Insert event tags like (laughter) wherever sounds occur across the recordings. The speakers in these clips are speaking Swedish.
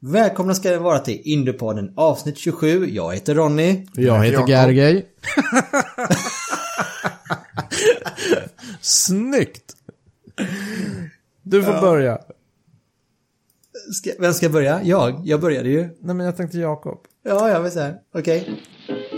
Välkomna ska det vara till Indiepodden avsnitt 27. Jag heter Ronny. Jag heter. Gergej. Snyggt! Du får börja. Ska, vem ska börja? Jag. Jag började ju. Nej men jag tänkte Jakob. Ja, jag vill säga. Okej. Said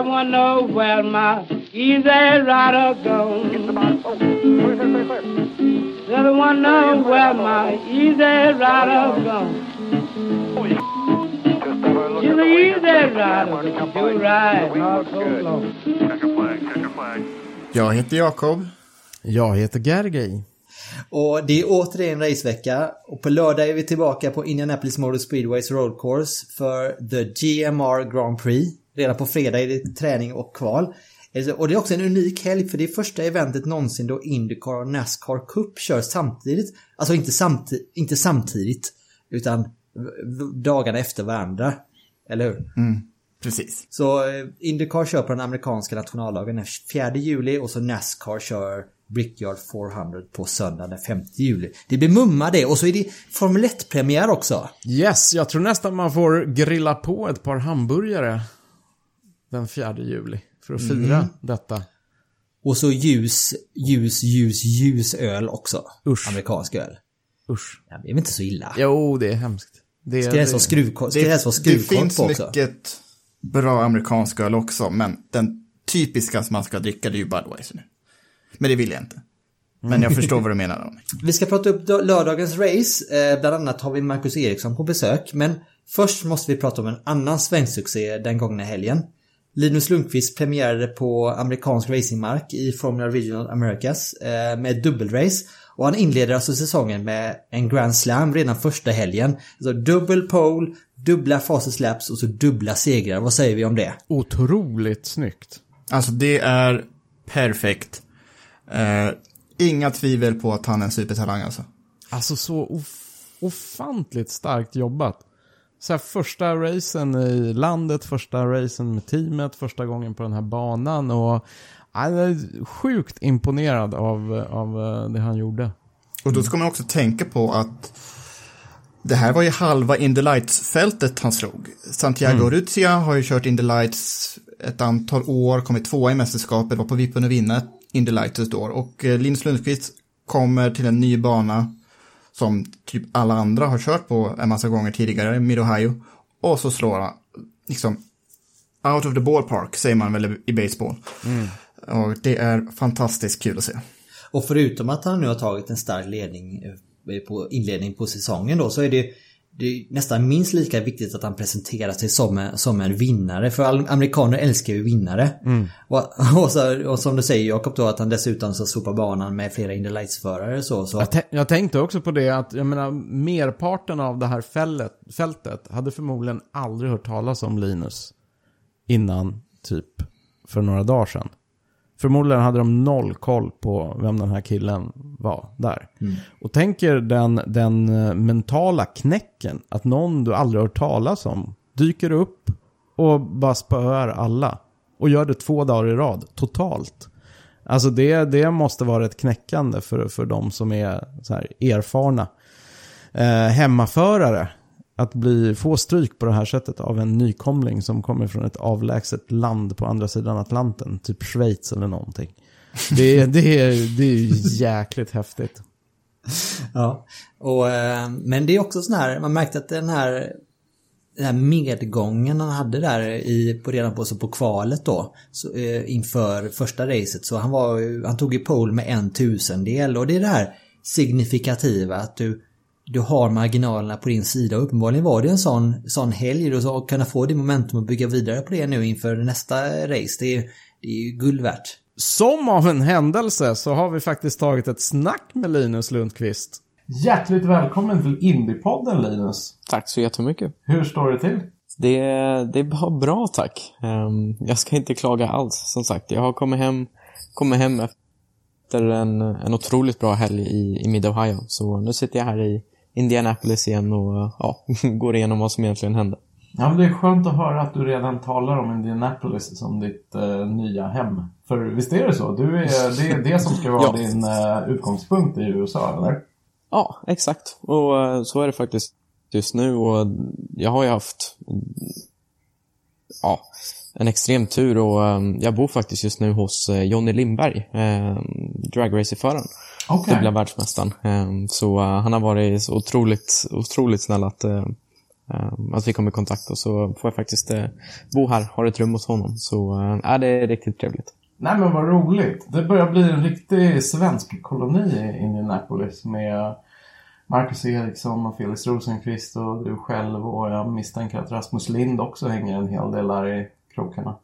I wanna know where my easy rider goes. Said I wanna know where my easy rider goes. She's an easy rider, do ride all so long. Jag heter Jakob. Jag heter Gergej. Och det är återigen racevecka. Och på lördag är vi tillbaka på Indianapolis Motor Speedways Road Course för The GMR Grand Prix. Redan på fredag är det träning och kval. Och det är också en unik helg för det är första eventet någonsin då Indycar och Nascar Cup kör samtidigt. Alltså inte, samti inte samtidigt utan dagarna efter varandra. Eller hur? Precis. Så eh, Indycar kör på den amerikanska nationaldagen den 4 juli och så Nascar kör Brickyard 400 på söndag den 5 juli. Det blir mumma det och så är det Formel 1-premiär också. Yes, jag tror nästan man får grilla på ett par hamburgare den 4 juli för att fira detta. Och så ljus, ljus, ljus, ljus öl också. Usch. Amerikansk öl. Usch. Ja, det är väl inte så illa? Jo, det är hemskt. Det, Ska det helst vara skruv- ska det helst vara det skruvkork finns på också? mycket bra amerikansk öl också, men den typiska som man ska dricka det är ju Budweiser nu. Men det vill jag inte. Men jag förstår vad du menar om. (laughs) Vi ska prata upp lördagens race. Eh, bland annat har vi Marcus Eriksson på besök. Men först måste vi prata om en annan svensk succé den gångna helgen. Linus Lundqvist premiärade på amerikansk racingmark i Formula Regional Americas eh, med ett dubbelrace. Och han inleder alltså säsongen med en Grand Slam redan första helgen. Så dubbel pole, dubbla fastest laps och så dubbla segrar. Vad säger vi om det? Otroligt snyggt. Alltså det är perfekt. Eh, inga tvivel på att han är en supertalang alltså. Alltså så of ofantligt starkt jobbat. Så här, första racen i landet, första racen med teamet, första gången på den här banan och han är sjukt imponerad av, av eh, det han gjorde. Och då ska man också tänka på att det här var ju halva Indy Lights-fältet han slog. Santiago Ruzia har ju kört Indy Lights ett antal år, kommit tvåa i mästerskapet, var på vippen att vinna Indy Lights ett år. Och eh, Linus Lundqvist kommer till en ny bana som typ alla andra har kört på en massa gånger tidigare, Mid-Ohio. Och så slår han, liksom, out of the ballpark säger man väl i baseball. Och det är fantastiskt kul att se. Och förutom att han nu har tagit en stark ledning eh, på inledning på säsongen då så är det, det är nästan minst lika viktigt att han presenterar sig som en, som en vinnare. För amerikaner älskar ju vinnare. Och, och, så, och som du säger Jakob då att han dessutom så sopar banan med flera Indy Lights-förare så. så. Jag, jag tänkte också på det att, jag menar, merparten av det här fället, fältet hade förmodligen aldrig hört talas om Linus innan typ för några dagar sedan. Förmodligen hade de noll koll på vem den här killen var där. Och tänker den, den eh, mentala knäcken att någon du aldrig hört talas om dyker upp och bara spöar alla. Och gör det två dagar i rad, totalt. Alltså det, det måste vara ett knäckande för, för de som är så här erfarna eh, hemmaförare. Att bli, få stryk på det här sättet av en nykomling som kommer från ett avlägset land på andra sidan Atlanten. Typ Schweiz eller någonting. Det, det, är, det är ju jäkligt häftigt. Ja. Och, eh, men det är också sån här, man märkte att den här den här medgången han hade där i, på redan på, så på kvalet då så, eh, inför första racet så han var han tog ju pole med en tusendel och det är det här signifikativa att du du har marginalerna på din sida och uppenbarligen var det en sån, sån helg och så kunna få det momentum och bygga vidare på det nu inför nästa race. Det är, det är ju guld värt. Som av en händelse så har vi faktiskt tagit ett snack med Linus Lundqvist. Hjärtligt välkommen till Indiepodden Linus. Tack så jättemycket. Hur står det till? Det, det är bara bra tack. Ehm, jag ska inte klaga alls som sagt. Jag har kommit hem, kommit hem efter en, en otroligt bra helg i, i Mid-Ohio. Så nu sitter jag här i Indianapolis igen och ja, (laughs) går igenom vad som egentligen hände. Ja, men det är skönt att höra att du redan talar om Indianapolis som ditt eh, nya hem. För visst är det så? Du är, det är det som ska vara (laughs) Ja. din eh, utgångspunkt i USA, eller? Ja, exakt. Och eh, så är det faktiskt just nu. Och jag har ju haft ja, en extrem tur och eh, jag bor faktiskt just nu hos eh, Jonny Lindberg, eh, dragracerföraren. Okej. dubbla världsmästaren. Ehm, Så eh, han har varit så otroligt, otroligt snäll att, eh, eh, att vi kom i kontakt och så får jag faktiskt bo här, har ett rum hos honom. Så ja, det är riktigt trevligt. Nej men vad roligt. Det börjar bli en riktig svensk koloni i Indianapolis med Marcus Eriksson och Felix Rosenqvist och du själv och jag misstänker att Rasmus Lind också hänger en hel del där i krokarna.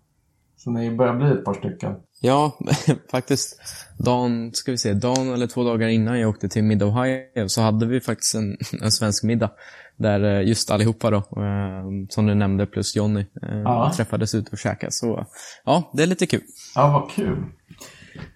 Så ni börjar bli ett par stycken. Ja, (laughs) faktiskt dagen, ska vi se, dagen eller två dagar innan jag åkte till Mid-Ohio så hade vi faktiskt en, (laughs) en svensk middag. Där eh, just allihopa då, eh, som du nämnde, plus Jonny, eh, Ja. träffades ut och käkade. Så ja, det är lite kul. Ja, vad kul.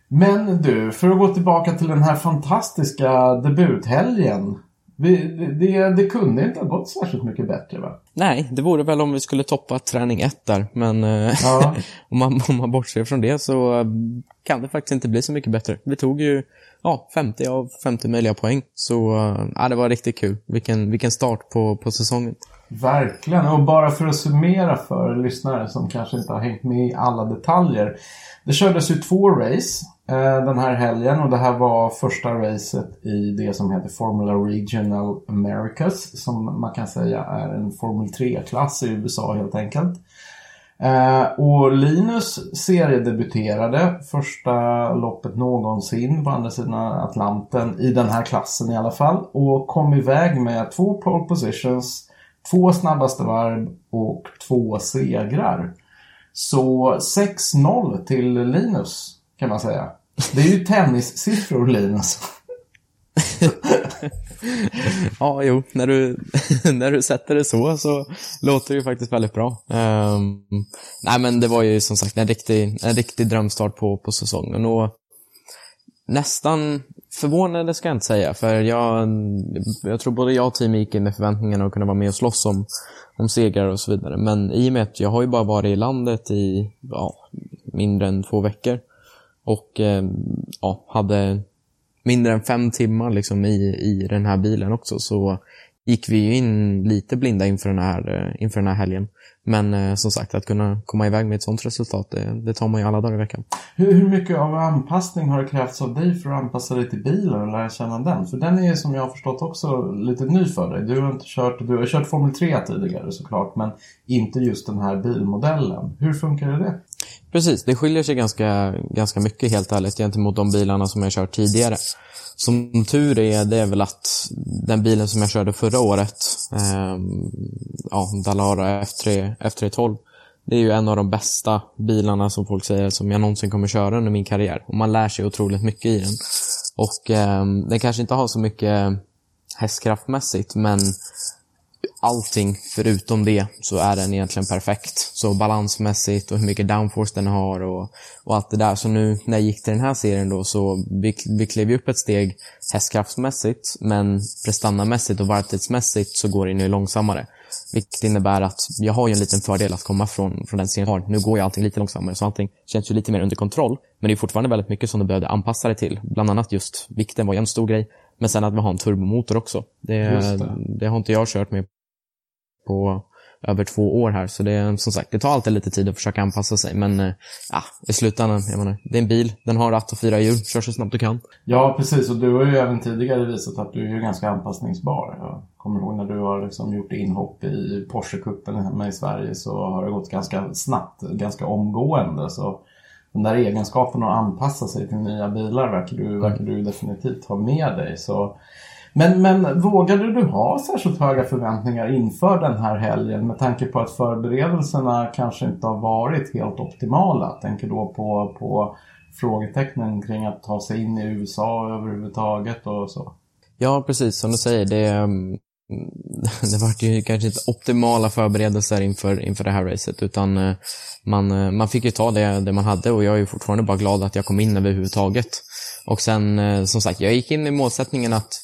Men du, för att gå tillbaka till den här fantastiska debuthelgen. Det, det, det kunde inte ha gått särskilt mycket bättre va? Nej, det vore väl om vi skulle toppa träning ett där, men eh, Ja. (laughs) om, man, om man bortser från det så eh, kan det faktiskt inte bli så mycket bättre. Vi tog ju ja, 50 av 50 möjliga poäng, så eh, ja, det var riktigt kul. Vilken, vilken start på, på säsongen. Verkligen. Och bara för att summera för lyssnare som kanske inte har hängt med i alla detaljer. Det kördes ju två race Eh, den här helgen och det här var första racet i det som heter Formula Regional Americas. Som man kan säga är en Formel 3-klass i USA helt enkelt. Eh, och Linus seriedebuterade första loppet någonsin på andra sidan Atlanten i den här klassen i alla fall. Och kom iväg med två pole positions, två snabbaste varv och två segrar. Så 6-0 till Linus kan man säga. Det är ju tennissiffror Linus. (laughs) Ja, jo, när du, (laughs) när du sätter det så så låter det ju faktiskt väldigt bra. Um, nej, men det var ju som sagt en riktig, en riktig drömstart på, på säsongen. Och nästan förvånande ska jag inte säga, för jag, jag tror både jag och teamet gick in med förväntningarna att kunna vara med och slåss om, om segrar och så vidare. Men i och med att jag har ju bara varit i landet i ja, mindre än två veckor och eh, ja, hade mindre än fem timmar liksom i, i den här bilen också så gick vi ju in lite blinda inför den här, eh, inför den här helgen. Men eh, som sagt, att kunna komma iväg med ett sånt resultat, det, det tar man ju alla dagar i veckan. Hur, hur mycket av anpassning har det krävts av dig för att anpassa dig till bilen och lära känna den? För den är ju som jag har förstått också lite ny för dig. Du har inte kört, du har kört Formel 3 tidigare såklart, men inte just den här bilmodellen. Hur funkar det? Precis, det skiljer sig ganska, ganska mycket helt ärligt gentemot de bilarna som jag kört tidigare. Som tur är, det är väl att den bilen som jag körde förra året, eh, ja, Dalara F3, F312, det är ju en av de bästa bilarna som folk säger som jag någonsin kommer köra under min karriär. Och man lär sig otroligt mycket i den. Och eh, den kanske inte har så mycket hästkraftmässigt, men allting förutom det så är den egentligen perfekt. Så balansmässigt och hur mycket downforce den har och, och allt det där. Så nu när jag gick till den här serien då så vi, vi klev vi upp ett steg hästkraftsmässigt men prestandamässigt och varvtidsmässigt så går det nu långsammare. Vilket innebär att jag har ju en liten fördel att komma från, från den serien jag har. Nu går ju allting lite långsammare så allting känns ju lite mer under kontroll. Men det är fortfarande väldigt mycket som du behövde anpassa dig till. Bland annat just vikten var ju en stor grej. Men sen att vi har en turbomotor också. Det, det. det. har inte jag kört med på, över två år här. Så det, som sagt, det tar alltid lite tid att försöka anpassa sig. Men eh, ja, i slutändan, jag menar, det är en bil, den har ratt och fyra hjul, kör så snabbt du kan. Ja, precis. Och du har ju även tidigare visat att du är ganska anpassningsbar. Jag kommer ihåg när du har liksom gjort inhopp i Porsche-cupen hemma i Sverige så har det gått ganska snabbt, ganska omgående. Så den där egenskapen att anpassa sig till nya bilar verkar du, verkar du definitivt ha med dig. Så men, men vågade du ha särskilt höga förväntningar inför den här helgen med tanke på att förberedelserna kanske inte har varit helt optimala? Jag tänker då på, på frågetecknen kring att ta sig in i USA överhuvudtaget och så. Ja, precis som du säger. Det, mm, Mm, (laughs) det var ju kanske inte optimala förberedelser inför, inför det här racet utan eh, man, eh, man fick ju ta det, det man hade och jag är ju fortfarande bara glad att jag kom in överhuvudtaget. Och sen, eh, som sagt, jag gick in i målsättningen att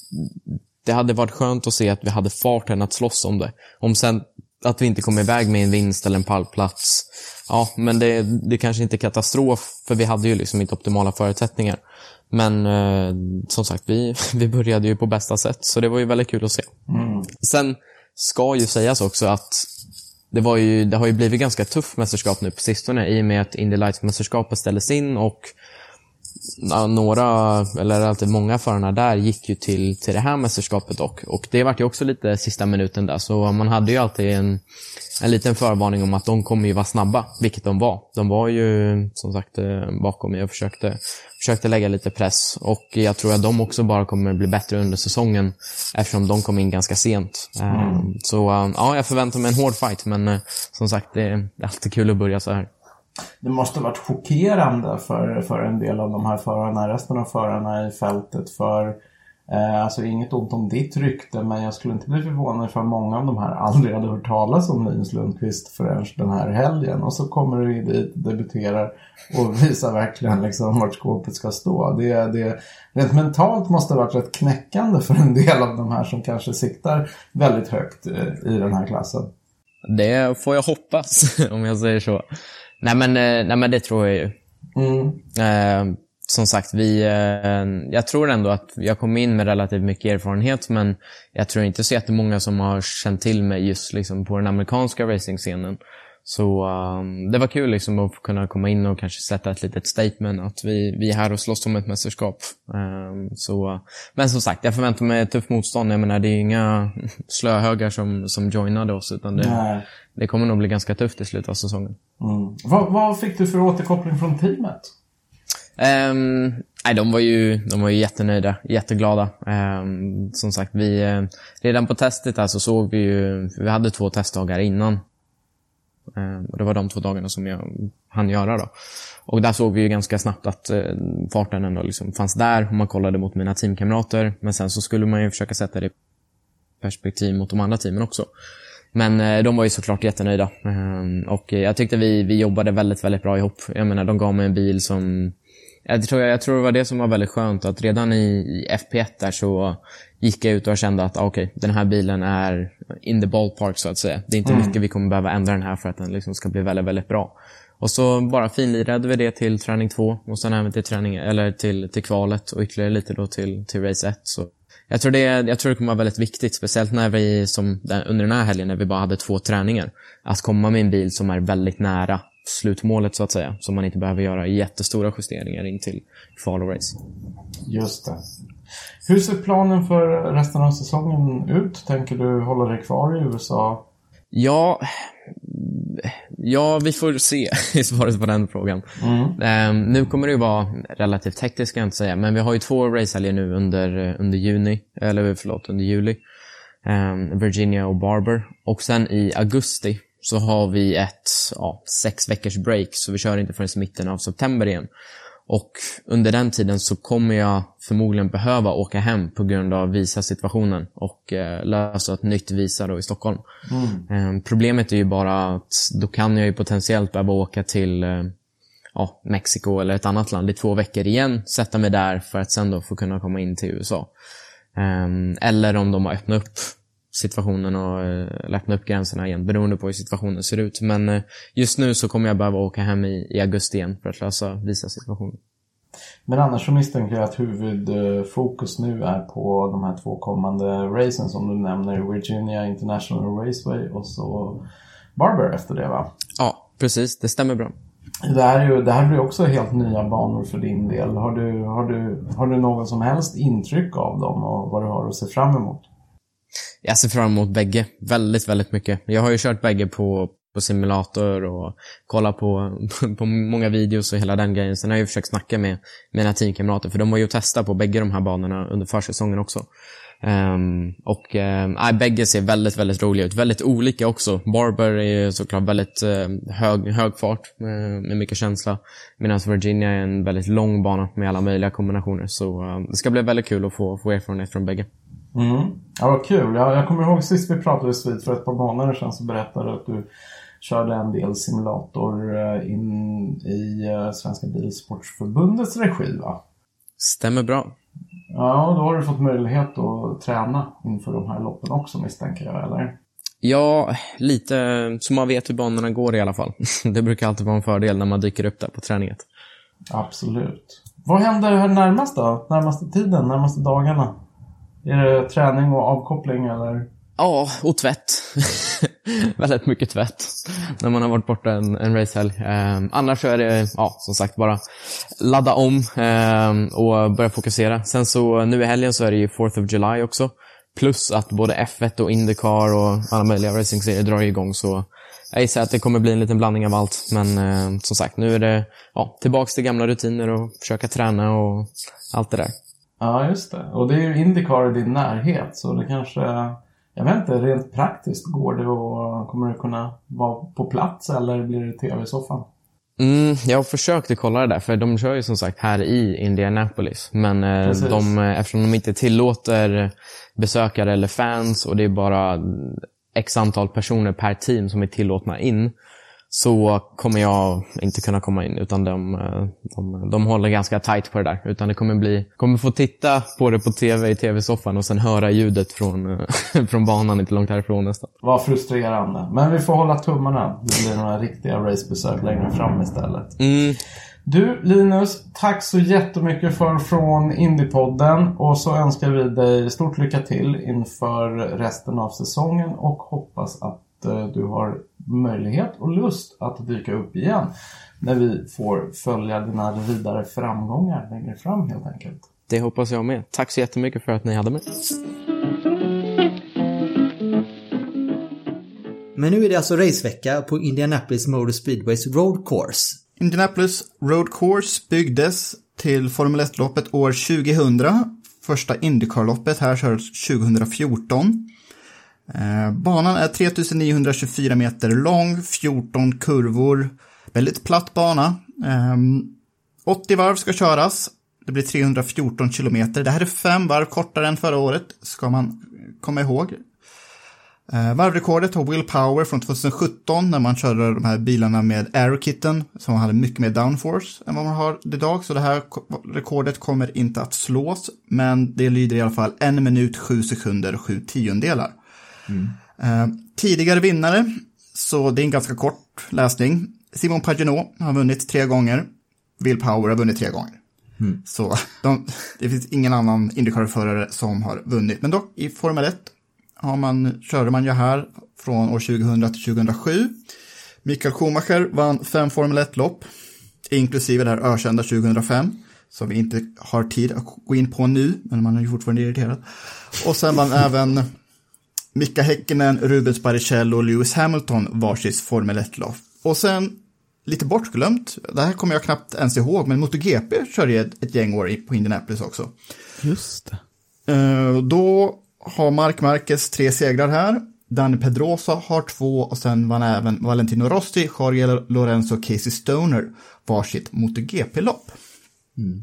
det hade varit skönt att se att vi hade farten att slåss om det. Om sen att vi inte kom iväg med en vinst eller en pallplats, ja, men det, det kanske inte är katastrof, för vi hade ju liksom inte optimala förutsättningar. Men eh, som sagt, vi, (laughs) vi började ju på bästa sätt, så det var ju väldigt kul att se. Mm. Sen ska ju sägas också att det, var ju, det har ju blivit ganska tufft mästerskap nu på sistone i och med att Indy Lights-mästerskapet ställdes in och några, eller relativt många förarna där gick ju till, till det här mästerskapet dock. Och det vart ju också lite sista minuten där, så man hade ju alltid en, en liten förvarning om att de kommer ju vara snabba, vilket de var. De var ju som sagt eh, bakom mig och försökte, försökte lägga lite press. Och jag tror att de också bara kommer bli bättre under säsongen eftersom de kom in ganska sent. Eh, mm. Så eh, ja, jag förväntar mig en hård fight, men som sagt, det är alltid kul att börja så här det måste varit chockerande för, för en del av de här förarna, resten av förarna i fältet. För eh, alltså inget ont om ditt rykte, men jag skulle inte bli förvånad för många av de här aldrig hade hört talas om Linus Lundqvist förrän den här helgen. Och så kommer du dit, debuterar och (laughs) visar verkligen liksom vart skåpet ska stå. Det, det, rent mentalt måste det varit rätt knäckande för en del av de här som kanske siktar väldigt högt eh, i den här klassen. Det får jag hoppas, (laughs) om jag säger så. Nej men, eh, nej men det tror jag ju. Mm. Eh, som sagt, vi, eh, jag tror ändå att jag kom in med relativt mycket erfarenhet men jag tror inte så jättemånga som har känt till mig just liksom, på den amerikanska racingscenen. Så um, det var kul liksom, att kunna komma in och kanske sätta ett litet statement att vi, vi är här och slåss om ett mästerskap. Um, så, men som sagt, jag förväntar mig ett tufft motstånd. Jag menar, det är inga (laughs) slöhögar som, som joinade oss utan det, det kommer nog bli ganska tufft i slutet av säsongen. Mm. Vad, vad fick du för återkoppling från teamet? Um, nej, de var ju, de var ju jättenöjda, jätteglada. Um, som sagt, vi, eh, redan på testet här så såg vi ju, vi hade två testdagar innan Um, och det var de två dagarna som jag hann göra. Då. Och där såg vi ju ganska snabbt att eh, farten ändå liksom fanns där om man kollade mot mina teamkamrater. Men sen så skulle man ju försöka sätta det i perspektiv mot de andra teamen också. Men eh, de var ju såklart jättenöjda. Och jag tyckte vi, vi jobbade väldigt, väldigt bra ihop. Jag menar, de gav mig en bil som jag tror, jag tror det var det som var väldigt skönt, att redan i, i FP1 där så gick jag ut och kände att ah, okay, den här bilen är in the ballpark så att säga. Det är inte mm. mycket vi kommer behöva ändra den här för att den liksom ska bli väldigt, väldigt bra. Och så bara finlirade vi det till träning 2 och sen även till, träning, eller till, till kvalet och ytterligare lite då till, till race 1. Så jag tror, det, jag tror det kommer vara väldigt viktigt, speciellt när vi, som under den här helgen, när vi bara hade två träningar, att komma med en bil som är väldigt nära slutmålet så att säga. Så man inte behöver göra jättestora justeringar in till kval och race. Just det. Hur ser planen för resten av säsongen ut? Tänker du hålla dig kvar i USA? Ja, ja vi får se (laughs) i svaret på den frågan. Mm. Um, nu kommer det ju vara relativt hektiskt ska jag inte säga, men vi har ju två racehelger nu under, under juni, eller förlåt, under juli. Um, Virginia och Barber. Och sen i augusti så har vi ett ja, sex veckors break, så vi kör inte förrän mitten av september igen. Och under den tiden så kommer jag förmodligen behöva åka hem på grund av visasituationen och eh, lösa ett nytt visa då i Stockholm. Mm. Eh, problemet är ju bara att då kan jag ju potentiellt behöva åka till eh, ja, Mexiko eller ett annat land i två veckor igen, sätta mig där för att sen då få kunna komma in till USA. Ehm, eller om de har öppnat upp situationen och eh, öppna upp gränserna igen beroende på hur situationen ser ut. Men eh, just nu så kommer jag behöva åka hem i, i augusti igen för att lösa visa situationen. Men annars så misstänker jag att huvudfokus nu är på de här två kommande racen som du nämner. Virginia International Raceway och så Barber efter det va? Ja, precis. Det stämmer bra. Det här, är ju, det här blir också helt nya banor för din del. Har du, har, du, har du någon som helst intryck av dem och vad du har att se fram emot? Jag ser fram emot bägge väldigt, väldigt mycket. Jag har ju kört bägge på, på simulator och kollat på, (laughs) på många videos och hela den grejen. Sen har jag ju försökt snacka med mina teamkamrater för de har ju testat på bägge de här banorna under försäsongen också. Um, och um, bägge ser väldigt, väldigt roliga ut. Väldigt olika också. Barber är ju såklart väldigt uh, hög, hög fart med, med mycket känsla. Medan Virginia är en väldigt lång bana med alla möjliga kombinationer. Så uh, det ska bli väldigt kul att få, få erfarenhet från bägge. Mm. Ja, vad kul. Jag, jag kommer ihåg sist vi pratade vid för ett par månader sedan så berättade du att du körde en del simulator uh, in i uh, Svenska Bilsportförbundets regi va? Stämmer bra. Ja, då har du fått möjlighet att träna inför de här loppen också misstänker jag, eller? Ja, lite så man vet hur banorna går i alla fall. (laughs) Det brukar alltid vara en fördel när man dyker upp där på träninget. Absolut. Vad händer här närmast då? Närmaste tiden, närmaste dagarna? Är det träning och avkoppling eller? Ja, och tvätt. (laughs) Väldigt mycket tvätt när man har varit borta en, en racehelg. Eh, annars så är det, ja, som sagt, bara ladda om eh, och börja fokusera. Sen så nu i helgen så är det ju 4th of July också. Plus att både F1 och Indycar och alla möjliga racingserier drar igång. Så jag gissar att det kommer bli en liten blandning av allt. Men eh, som sagt, nu är det ja, tillbaka till gamla rutiner och försöka träna och allt det där. Ja, just det. Och det är ju Indycar i din närhet, så det kanske jag vet inte, rent praktiskt, går det och kommer du kunna vara på plats eller blir det tv-soffan? Mm, jag har försökt att kolla det där, för de kör ju som sagt här i Indianapolis. Men eh, de, eftersom de inte tillåter besökare eller fans och det är bara x antal personer per team som är tillåtna in, så kommer jag inte kunna komma in. Utan de, de, de håller ganska tight på det där. Utan det kommer bli, kommer få titta på det på tv i tv-soffan och sen höra ljudet från, (laughs) från banan inte långt härifrån nästan. Vad frustrerande. Men vi får hålla tummarna. Det blir några riktiga racebesök längre fram istället. Mm. Du Linus, tack så jättemycket för från Indiepodden och så önskar vi dig stort lycka till inför resten av säsongen och hoppas att du har möjlighet och lust att dyka upp igen när vi får följa dina vidare framgångar längre fram helt enkelt. Det hoppas jag med. Tack så jättemycket för att ni hade mig. Men nu är det alltså racevecka på Indianapolis Motor Speedways Road Course. Indianapolis Road Course byggdes till Formel 1-loppet år 2000. Första Indycar-loppet här kördes 2014. Eh, banan är 3924 meter lång, 14 kurvor, väldigt platt bana. Ehm, 80 varv ska köras, det blir 314 kilometer. Det här är fem varv kortare än förra året, ska man komma ihåg. Eh, varvrekordet har Will Power från 2017 när man körde de här bilarna med Aerokitten som hade mycket mer downforce än vad man har idag. Så det här rekordet kommer inte att slås, men det lyder i alla fall en minut, sju sekunder och sju tiondelar. Mm. Tidigare vinnare, så det är en ganska kort läsning. Simon Pagenaud har vunnit tre gånger. Will Power har vunnit tre gånger. Mm. Så (laughs) de, det finns ingen annan Indycar-förare som har vunnit. Men dock i Formel 1 har man, körde man ju här från år 2000 till 2007. Mikael Schumacher vann fem Formel 1-lopp, inklusive det här ökända 2005, som vi inte har tid att gå in på nu, men man är ju fortfarande irriterad. Och sen vann även Mika Häkkinen, Rubens Barrichello och Lewis Hamilton varsitt Formel 1-lopp. Och sen, lite bortglömt, det här kommer jag knappt ens ihåg, men MotoGP körde ett, ett gäng år på Indianapolis också. Just det. Uh, då har Mark Marquez tre segrar här. Danny Pedrosa har två och sen vann även Valentino Rossi, Jorge Lorenzo och Casey Stoner varsitt MotoGP-lopp. Mm.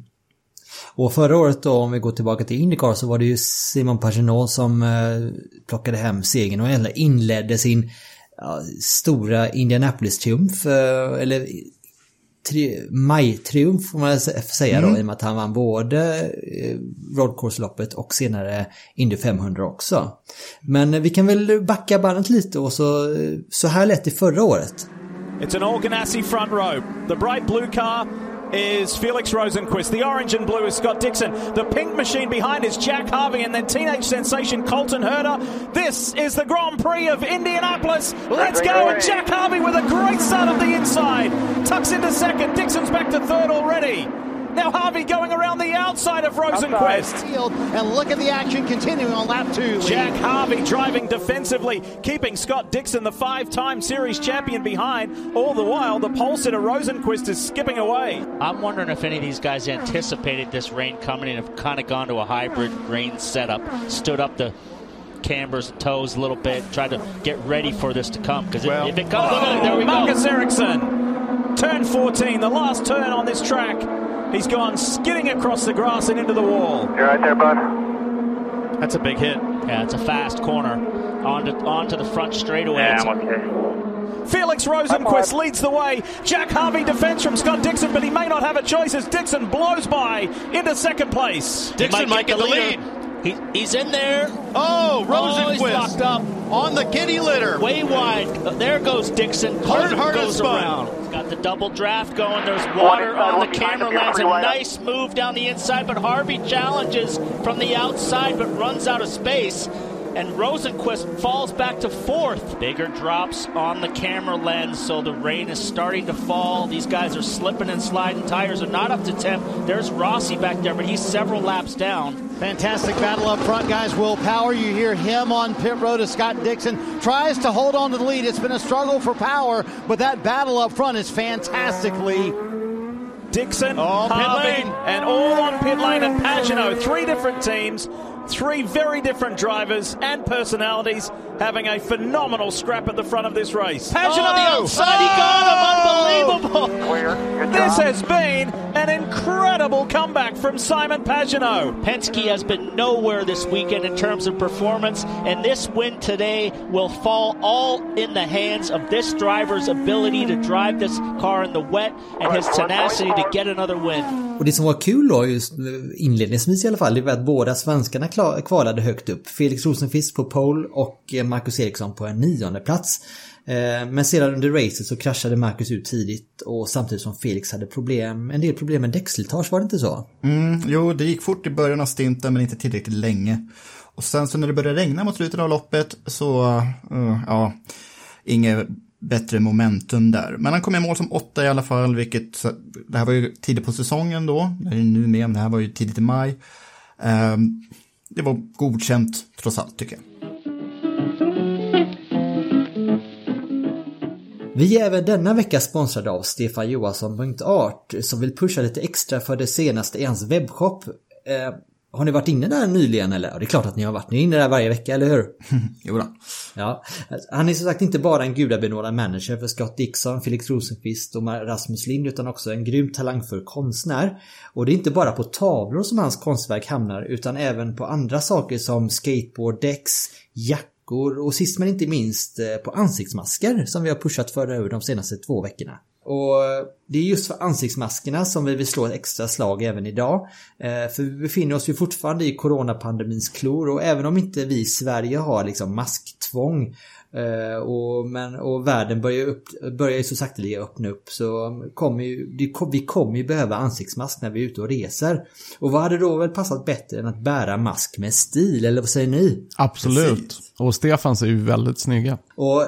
Och förra året då, om vi går tillbaka till Indycar, så var det ju Simon Pagenaud som eh, plockade hem segern och inledde sin ja, stora Indianapolis-triumf. Eh, eller tri maj-triumf får man säga då, mm. i och med att han vann både eh, Road Course-loppet och senare Indy 500 också. Men vi kan väl backa bandet lite och så, så här lät det förra året. It's an Organassi front row. The bright blue car is Felix Rosenquist. The orange and blue is Scott Dixon. The pink machine behind is Jack Harvey and then teenage sensation Colton Herder. This is the Grand Prix of Indianapolis. Let's go. And Jack Harvey with a great start of the inside. Tucks into second. Dixon's back to third already. Now Harvey going around the outside of Rosenquist. And look at the action continuing on lap two. Lee. Jack Harvey driving defensively, keeping Scott Dixon, the five time series champion, behind. All the while, the pole sitter Rosenquist is skipping away. I'm wondering if any of these guys anticipated this rain coming and have kind of gone to a hybrid rain setup, stood up the cambers and toes a little bit, tried to get ready for this to come. Because Well, if it comes, look at it, there we Marcus go. Ericsson, turn 14, the last turn on this track. He's gone skidding across the grass and into the wall. You're right there, bud. That's a big hit. Yeah, it's a fast corner onto onto the front straightaway. Yeah, It's- I'm okay. Felix Rosenquist leads the way. Jack Harvey defends from Scott Dixon, but he may not have a choice as Dixon blows by into second place. He might get the lead. He, he's in there. Oh, Oh, he's Rosenquist locked up. On the giddy litter. Way wide. There goes Dixon. Hard, Hard hard goes spun. around. He's got the double draft going. There's water on the camera lens. A pretty wide up. nice move down the inside, but Harvey challenges from the outside but runs out of space. And Rosenquist falls back to fourth. Bigger drops on the camera lens, so the rain is starting to fall. These guys are slipping and sliding. Tires are not up to temp. There's Rossi back there, but he's several laps down. Fantastic battle up front, guys. Will Power, you hear him on pit road as Scott Dixon tries to hold on to the lead. It's been a struggle for Power, but that battle up front is fantastically. Dixon, Oh, pit Harvey, lane. and all on pit lane and Pagano. Three different teams, three very different drivers and personalities having a phenomenal scrap at the front of this race. Pagano on the oh! outside, he got him. Unbelievable. Clear. This has been an incredible comeback from Simon Pagano. Penske has been nowhere this weekend in terms of performance, and this win today will fall all in the hands of this driver's ability to drive this car in the wet and his tenacity to get another win. Och det som var kul då, just inledningsvis i alla fall, det var att båda svenskarna kvalade högt upp. Felix Rosenqvist på pole och eh, Marcus Eriksson på en nionde plats. Eh, men sedan under racet så kraschade Marcus ut tidigt och samtidigt som Felix hade problem, en del problem med däckslitage, var det inte så? Mm, jo, det gick fort i början av stinten men inte tillräckligt länge. Och sen så när det började regna mot slutet av loppet så, uh, ja, inget bättre momentum där. Men han kom i mål som åtta i alla fall, vilket, det här var ju tidigt på säsongen då, det är nu med, men det här var ju tidigt i maj. Ehm, det var godkänt trots allt tycker jag. Vi är även denna vecka sponsrade av Stefan Johansson.art som vill pusha lite extra för det senaste i hans webbshop. Ehm, har ni varit inne där nyligen eller? Ja, det är klart att ni har varit. Ni är inne där varje vecka, eller hur? (laughs) Jo då. Ja, han är som sagt inte bara en gudabenådad manager för Scott Dixon, Felix Rosenqvist och Rasmus Lind utan också en grym talangfull konstnär. Och det är inte bara på tavlor som hans konstverk hamnar utan även på andra saker som skateboard, däcks, jackor och sist men inte minst eh, på ansiktsmasker som vi har pushat för över de senaste två veckorna. Och det är just för ansiktsmaskerna som vi vill slå ett extra slag även idag. Eh, För vi befinner oss ju fortfarande i coronapandemins klor och även om inte vi i Sverige har liksom masktvång eh, och, men, och världen börjar, upp, börjar ju så sakteliga öppna upp så kommer ju, vi kommer ju behöva ansiktsmask när vi är ute och reser. Och vad hade då väl passat bättre än att bära mask med stil, eller vad säger ni? Absolut. Och Stefans är ju väldigt snygga. Och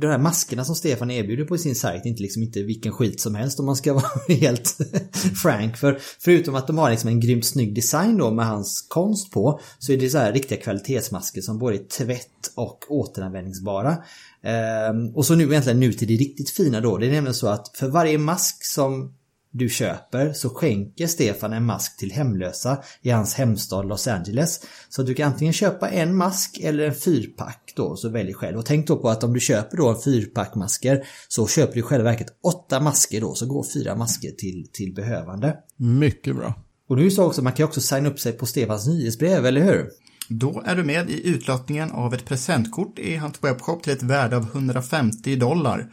de här maskerna som Stefan erbjuder på sin sajt är inte liksom inte vilken skit som helst om man ska (laughs) vara helt (laughs) frank. För förutom att de har liksom en grymt snygg design då med hans konst på så är det så här riktiga kvalitetsmasker som både är tvätt och återanvändningsbara. Ehm, och så nu egentligen nu till det riktigt fina då. Det är nämligen så att för varje mask som du köper så skänker Stefan en mask till hemlösa i hans hemstad Los Angeles. Så du kan antingen köpa en mask eller en fyrpack då, så välj själv. Och tänk då på att om du köper då en fyrpack masker så köper du i själva verket åtta masker då, så går fyra masker till, till behövande. Mycket bra. Och nu så också, man kan också signa upp sig på Stefans nyhetsbrev, eller hur? Då är du med i utlottningen av ett presentkort i hans webbshop till ett värde av 150 dollar.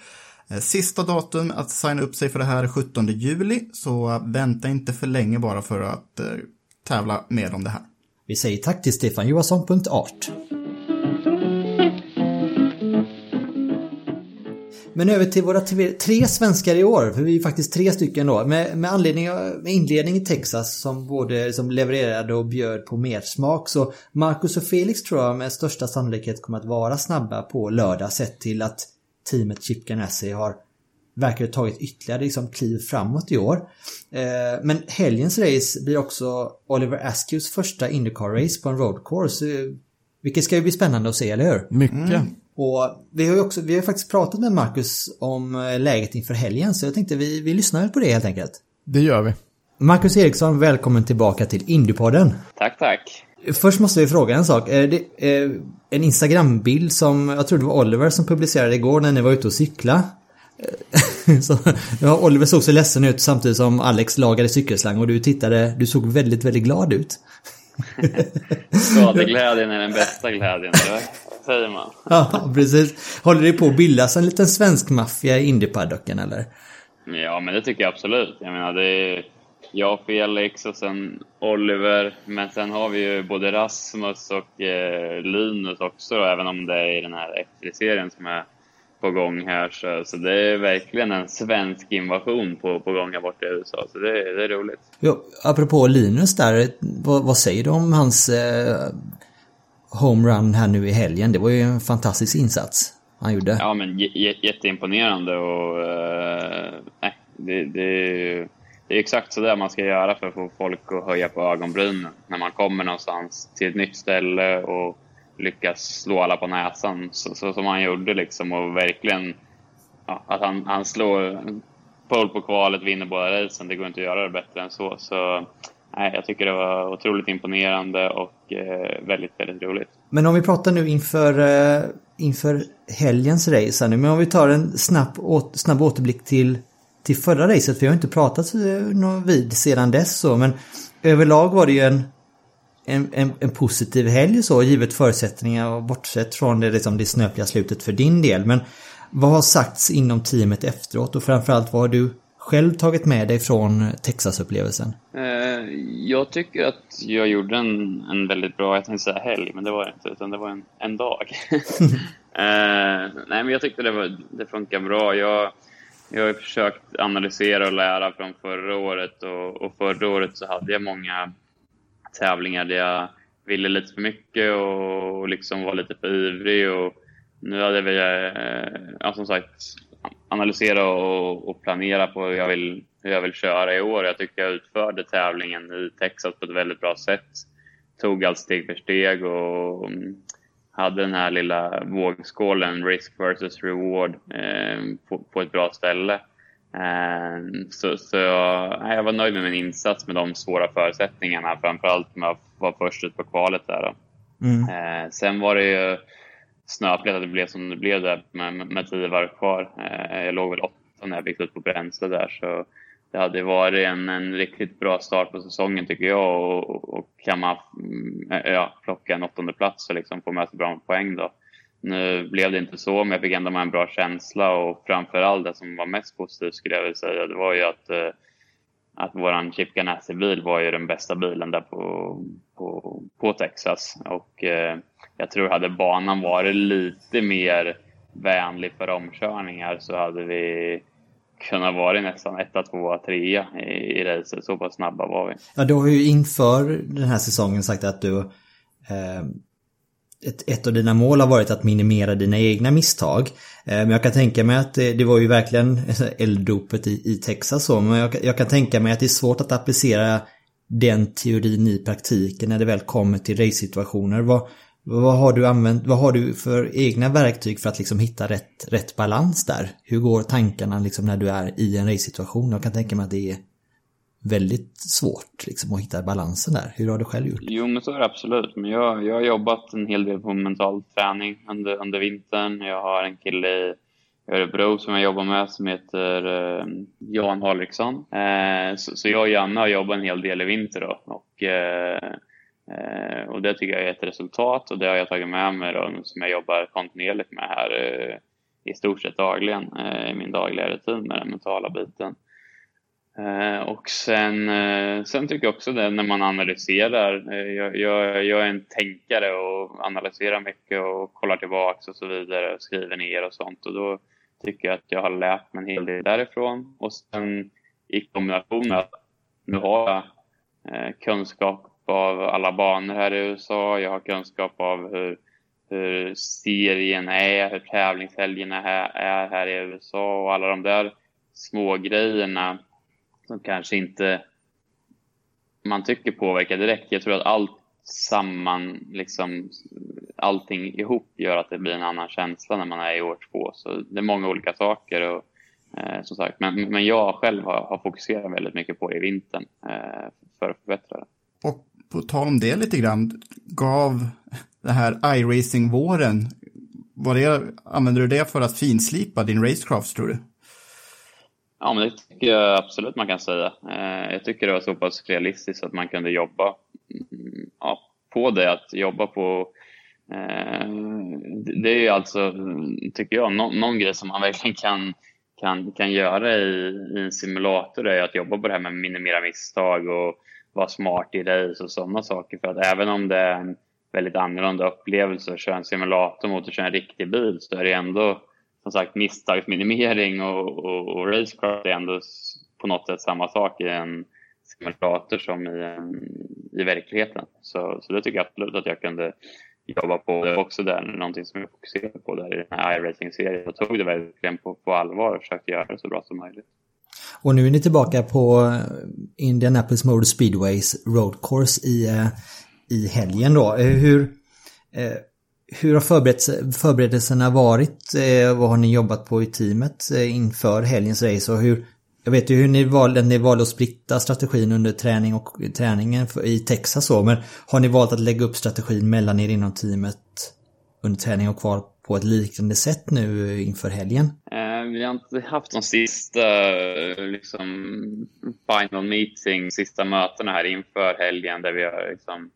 Eh, sista datum att signa upp sig för det här är 17 juli, så vänta inte för länge bara för att eh, tävla med om det här. Vi säger tack till Stefan Johansson.art. Men över till våra tre, tre svenskar i år, för vi är faktiskt tre stycken då. Med, med anledning av med inledning i Texas som både som levererade och bjöd på mer smak så Marcus och Felix tror jag med största sannolikhet kommer att vara snabba på lördag sett till att teamet Chip Ganassi har verkar ha tagit ytterligare liksom, kliv framåt i år. Eh, men helgens race blir också Oliver Askews första Indycar-race på en road course. eh, Vilket ska ju bli spännande att se, eller hur? Mycket. Och vi har ju också, vi har faktiskt pratat med Marcus om eh, läget inför helgen så jag tänkte vi, vi lyssnar på det helt enkelt. Det gör vi. Marcus Eriksson, välkommen tillbaka till Indypodden. Tack, tack. Först måste vi fråga en sak. Är det eh, en Instagram-bild som, jag tror det var Oliver som publicerade igår när ni var ute och cykla. Eh, (laughs) så, ja, Oliver såg så ledsen ut samtidigt som Alex lagade cykelslang och du tittade, du såg väldigt, väldigt glad ut. (laughs) Skadeglädjen är den bästa glädjen, säger man? (laughs) Ja, precis. Håller det på att bildas en liten svensk maffia i Indypaddocken eller? Ja, men det tycker jag absolut. Jag menar, det är jag Felix och sen Oliver. Men sen har vi ju både Rasmus och eh, Linus också, då, även om det är i den här F3-serien som är på gång här. Så, så det är verkligen en svensk invasion på, på gång här borta i USA. Så det, det är roligt. Jo, apropå Linus där, vad, vad säger du om hans eh, homerun här nu i helgen? Det var ju en fantastisk insats han gjorde. Ja, men jätteimponerande och eh, nej, det, det, det är exakt så där man ska göra för att få folk att höja på ögonbrynen. När man kommer någonstans till ett nytt ställe och lyckas slå alla på näsan så, så som han gjorde liksom och verkligen ja, att han, han slår pole på kvalet, vinner båda racen. Det går inte att göra det bättre än så. Så nej, jag tycker det var otroligt imponerande och eh, väldigt, väldigt roligt. Men om vi pratar nu inför, eh, inför helgens race här nu, men om vi tar en snabb, åt, snabb återblick till, till förra racet, för vi har inte pratat eh, vid sedan dess så, men överlag var det ju en, en, en, en positiv helg så, givet förutsättningar och bortsett från det, liksom, det snöpliga slutet för din del. Men vad har sagts inom teamet efteråt och framförallt vad har du själv tagit med dig från Texas-upplevelsen? Eh, jag tycker att jag gjorde en, en väldigt bra, jag tänkte säga helg, men det var det inte, utan det var en, en dag. (laughs) eh, nej, men jag tyckte det, var, det funkar bra. Jag, jag har ju försökt analysera och lära från förra året och, och förra året så hade jag många tävlingar där jag ville lite för mycket och, och liksom var lite för ivrig. Och nu hade vi, eh, ja, som sagt, analysera och, och planera på hur jag, vill, hur jag vill köra i år. Jag tycker jag utförde tävlingen i Texas på ett väldigt bra sätt. Tog allt steg för steg och hade den här lilla vågskålen, risk versus reward, eh, på, på, ett bra ställe. Eh, så, så jag, jag var nöjd med min insats med de svåra förutsättningarna, framförallt med att vara först ut på kvalet där. Mm. Eh, sen var det ju snöpligt att det blev som det blev där med, med tio varv kvar. Eh, jag låg väl åtta när jag fick ut på bränsle där så det hade varit en, en riktigt bra start på säsongen tycker jag och, och kan man mm, ja, plocka en åttonde plats och liksom få med sig bra poäng då. Nu blev det inte så, men jag fick ändå med en bra känsla och framförallt det som var mest positivt skulle jag vilja säga, det var ju att, eh, att våran Chip Ganassi-bil var ju den bästa bilen där på, på, på Texas. Och eh, jag tror hade banan varit lite mer vänlig för omkörningar så hade vi kunna vara nästan etta, tvåa, trea i, i racet. Så pass snabba var vi. Ja, du har ju inför den här säsongen sagt att du eh, ett, ett av dina mål har varit att minimera dina egna misstag. Eh, men jag kan tänka mig att det, det var ju verkligen (laughs) elddopet i, i Texas så. Men jag, jag kan tänka mig att det är svårt att applicera den teorin i praktiken när det väl kommer till race-situationer. Vad, vad har du använt, vad har du för egna verktyg för att liksom hitta rätt, rätt balans där? Hur går tankarna liksom när du är i en race-situation? Jag kan tänka mig att det är väldigt svårt liksom att hitta balansen där. Hur har du själv gjort? Jo, men så är det absolut. Men jag, jag har jobbat en hel del på mental träning under, under vintern. Jag har en kille i Örebro som jag jobbar med som heter eh, Jan Harliksson. Eh, så, så, jag och Janne har jobbat en hel del i vinter då. Och, Eh, Eh, och det tycker jag är ett resultat och det har jag tagit med mig då, som jag jobbar kontinuerligt med här eh, i stort sett dagligen eh, i min dagliga rutin med den mentala biten. Eh, och sen, eh, sen tycker jag också det när man analyserar. Eh, jag, jag, jag, är en tänkare och analyserar mycket och kollar tillbaks och så vidare, och skriver ner och sånt. Och då tycker jag att jag har lärt mig en hel del därifrån. Och sen i kombination med att nu har jag eh, kunskap av alla banor här i USA. Jag har kunskap av hur, hur serien är, hur tävlingshelgerna är, är här i USA och alla de där små grejerna som kanske inte man tycker påverkar direkt. Jag tror att allt samman, liksom allting ihop gör att det blir en annan känsla när man är i år två. Så det är många olika saker. Och, eh, som sagt, men, men jag själv har, har fokuserat väldigt mycket på det i vintern eh, för att förbättra det. Och på tal om det lite grann, gav det här iRacing-våren, vad det, använder du det för att finslipa din racecraft tror du? Ja, men det tycker jag absolut man kan säga. Eh, jag tycker det var så pass realistiskt att man kunde jobba mm, ja, på det, att jobba på eh, det är ju alltså, tycker jag, någon, någon grej som man (laughs) verkligen kan, kan, kan göra i, i en simulator är att jobba på det här med att minimera misstag och vara smart i race och sådana saker. För att även om det är en väldigt annorlunda upplevelse att köra en simulator mot att köra en riktig bil så är det ändå som sagt misstagsminimering och, och, och racecraft är ändå på något sätt samma sak i en simulator som i, en, i verkligheten. Så, så det tycker jag absolut att jag kunde jobba på det också där, någonting som jag fokuserade på där i den här iRacing-serien. Jag tog det verkligen på, på allvar och försökte göra det så bra som möjligt. Och nu är ni tillbaka på eh, Indianapolis Motor Speedways Road Course i, eh, i helgen då. Eh, hur, hur har förberedelserna varit? Vad har ni jobbat på i teamet inför helgens race? Och hur, jag vet ju hur ni valde, ni valde att splitta strategin under träning och träningen i Texas så, men har ni valt att lägga upp strategin mellan er inom teamet under träning och kvar på ett liknande sätt nu inför helgen? Eh, vi har inte haft de sista liksom, final meeting, sista mötena här inför helgen där vi har liksom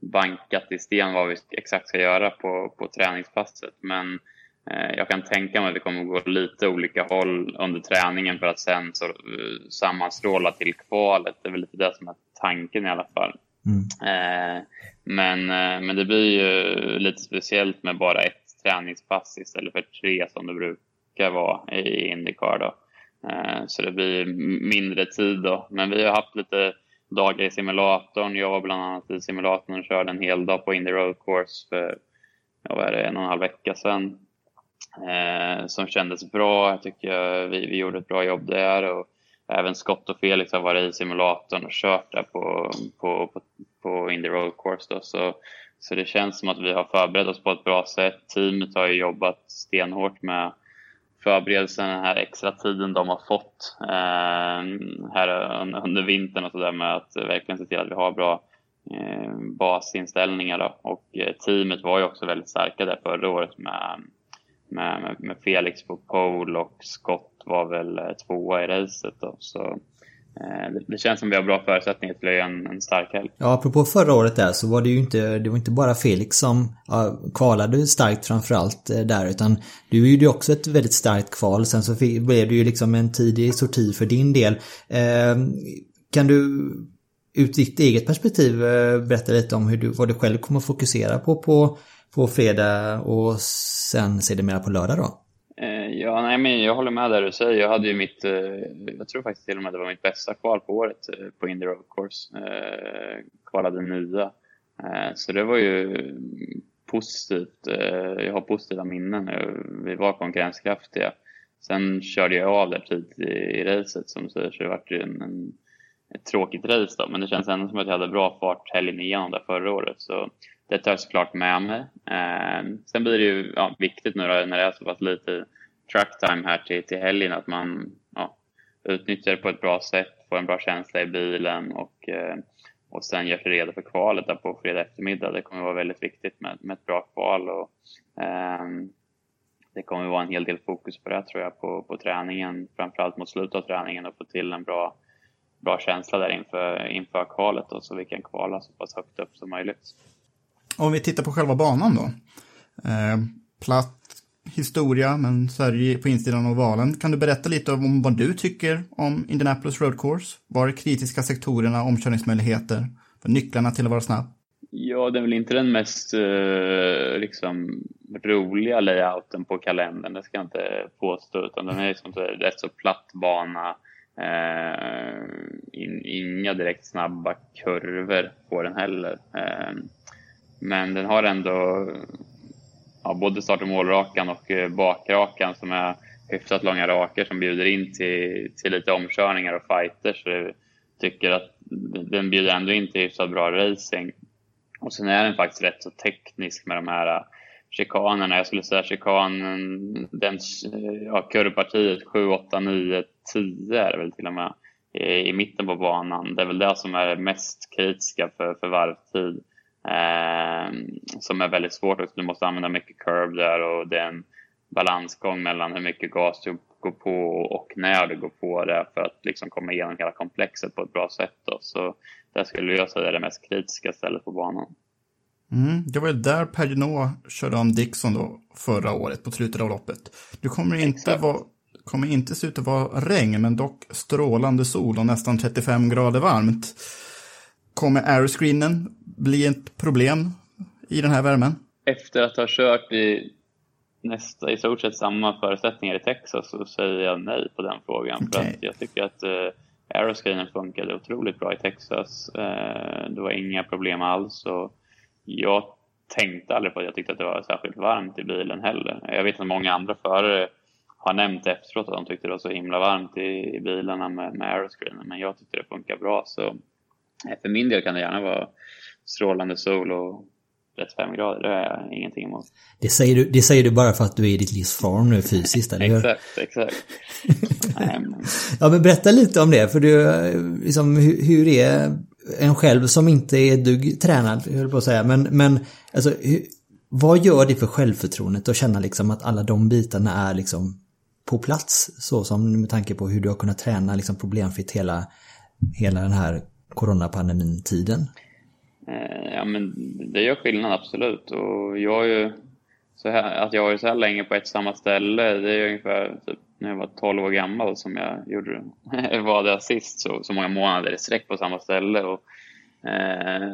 bankat i sten vad vi exakt ska göra på, på träningspasset. Men eh, jag kan tänka mig att det kommer att gå lite olika håll under träningen för att sen så, uh, sammanstråla till kvalet. Det är väl lite det som är tanken i alla fall. Mm. Eh, men, eh, men det blir ju lite speciellt med bara ett träningspass istället för tre som det brukar vara i Indycar. Då. Eh, så det blir mindre tid då. Men vi har haft lite dagar i simulatorn. Jag var bland annat i simulatorn och körde en hel dag på Indy Road Course för ja, vad är det, en och en halv vecka sedan. Eh, som kändes bra. Jag tycker vi, vi gjorde ett bra jobb där. Och även Scott och Felix har varit i simulatorn och kört där på, på, på, på Indy Road Course. Då. Så, så det känns som att vi har förberett oss på ett bra sätt. Teamet har ju jobbat stenhårt med förberedelsen, den här extra tiden de har fått eh, här under vintern och sådär med att verkligen se till att vi har bra eh, basinställningar. Då. Och eh, teamet var ju också väldigt starka där förra året med, med, med Felix på pole och Scott var väl eh, tvåa i racet. Då. Så Eh, det känns som vi har bra förutsättningar till att göra en, en stark helg. Ja, apropå förra året där så var det ju inte, det var inte bara Felix som ja, kvalade starkt framförallt eh, där utan du gjorde ju också ett väldigt starkt kval. Sen så blev det ju liksom en tidig sorti för din del. Eh, kan du ut ditt eget perspektiv eh, berätta lite om hur du, vad du själv kommer att fokusera på på, på fredag och sen sedermera på lördag då? Eh, ja, nej, men jag håller med där du säger. Jag hade ju mitt, eh, jag tror faktiskt till och med det var mitt bästa kval på året eh, på Indy Road Course. Kvalade nya. Så det var ju positivt. Jag har positiva minnen. Vi var konkurrenskraftiga. Sen körde jag av där tidigt i racet som säger så det var ju en, en, ett tråkigt race då. Men det känns ändå som att jag hade bra fart helgen igenom där förra året. Så det tar jag såklart med mig. Eh, sen blir det ju ja, viktigt nu då, när det är så pass lite tracktime här till, till helgen att man ja, utnyttjar det på ett bra sätt, får en bra känsla i bilen och, eh, och sen gör sig redo för kvalet där på fredag eftermiddag. Det kommer vara väldigt viktigt med, med ett bra kval. Och, eh, det kommer vara en hel del fokus på det tror jag, på, på träningen, framförallt mot slutet av träningen och få till en bra, bra känsla där inför, inför kvalet och så vi kan kvala så pass högt upp som möjligt. Om vi tittar på själva banan då. Eh, platt historia, men så här på insidan av ovalen. Kan du berätta lite om vad du tycker om Indianapolis Road Course? Var är kritiska sektorerna, omkörningsmöjligheter, nycklarna till att vara snabb? Ja, det är väl inte den mest eh, liksom, roliga layouten på kalendern, det ska jag inte påstå, utan den är liksom rätt så platt bana. Eh, in, inga direkt snabba kurvor på den heller. Eh, men den har ändå ja, både start och målrakan och eh, bakrakan som är hyfsat långa raker som bjuder in till, till lite omkörningar och fighters. Så jag tycker att den bjuder ändå in till hyfsat bra racing. Och sen är den faktiskt rätt så teknisk med de här eh, chikanerna. Jag skulle säga chikanen, den, eh, ja, kurvpartiet 7, 8, 9, 10 är det väl till och med i, i mitten på banan. Det är väl det som är mest kritiska för, för varvtid. Eh, som är väldigt svårt också. Du måste använda mycket curve där och det är en balansgång mellan hur mycket gas du går på och när du går på det för att liksom komma igenom hela komplexet på ett bra sätt. Då. Så där skulle jag säga är det mest kritiska stället på banan. Mm, det var där Pagino körde om Dixon då förra året på slutet av loppet. Du kommer inte, vara, kommer inte se ut att vara regn, men dock strålande sol och nästan 35 grader varmt. Kommer aeroscreenen bli ett problem i den här värmen? Efter att ha kört i nästa, i stort sett samma förutsättningar i Texas så säger jag nej på den frågan. Okay. För att jag tycker att eh, aeroscreenen funkade otroligt bra i Texas. Eh, det var inga problem alls. Och jag tänkte aldrig på att jag tyckte att det var särskilt varmt i bilen heller. Jag vet att många andra förare har nämnt efteråt att de tyckte det var så himla varmt i, i bilarna med, med aeroscreenen. Men jag tyckte det funkar bra. Så eh, för min del kan det gärna vara strålande sol och 35 grader, det har jag ingenting emot. Det säger, du, det säger du bara för att du är i ditt livs form nu fysiskt, eller hur? exakt, exakt. (laughs) ja, men berätta lite om det, för du, liksom, hur, hur är en själv som inte är dugg tränad, höll på att säga, men, men alltså, hur, vad gör det för självförtroendet att känna liksom att alla de bitarna är liksom på plats, så som med tanke på hur du har kunnat träna liksom problemfritt hela, hela den här coronapandemin-tiden? Eh, ja, men det gör skillnad absolut. Och jag är ju så här, att jag varit så här länge på ett samma ställe, det är ungefär typ, när jag var 12 år gammal som jag gjorde (laughs) var där sist, så, så många månader i sträck på samma ställe. Och, eh,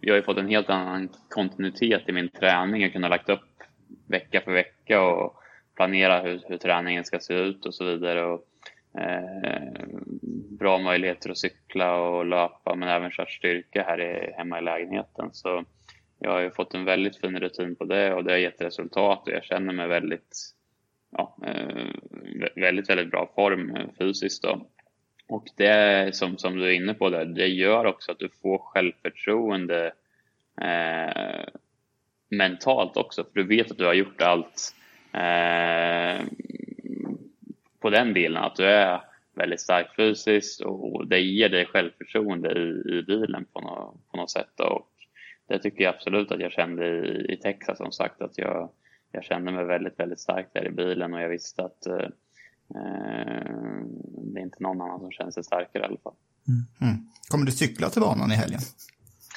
jag har ju fått en helt annan kontinuitet i min träning. Jag kunde lagt upp vecka för vecka och planera hur, hur träningen ska se ut och så vidare. Och, Eh, bra möjligheter att cykla och löpa men även kört styrka här i, hemma i lägenheten. Så jag har ju fått en väldigt fin rutin på det och det har gett resultat och jag känner mig väldigt, ja, eh, väldigt, väldigt bra form eh, fysiskt. Då. Och det som, som du är inne på där, det gör också att du får självförtroende eh, mentalt också, för du vet att du har gjort allt eh, på den delen, att du är väldigt stark fysiskt och det ger dig självförtroende i, i bilen på något, på något sätt. Och det tycker jag absolut att jag kände i, i Texas som sagt att jag, jag kände mig väldigt, väldigt stark där i bilen och jag visste att eh, det är inte någon annan som känner sig starkare i alla fall. Mm. Mm. Kommer du cykla till banan i helgen?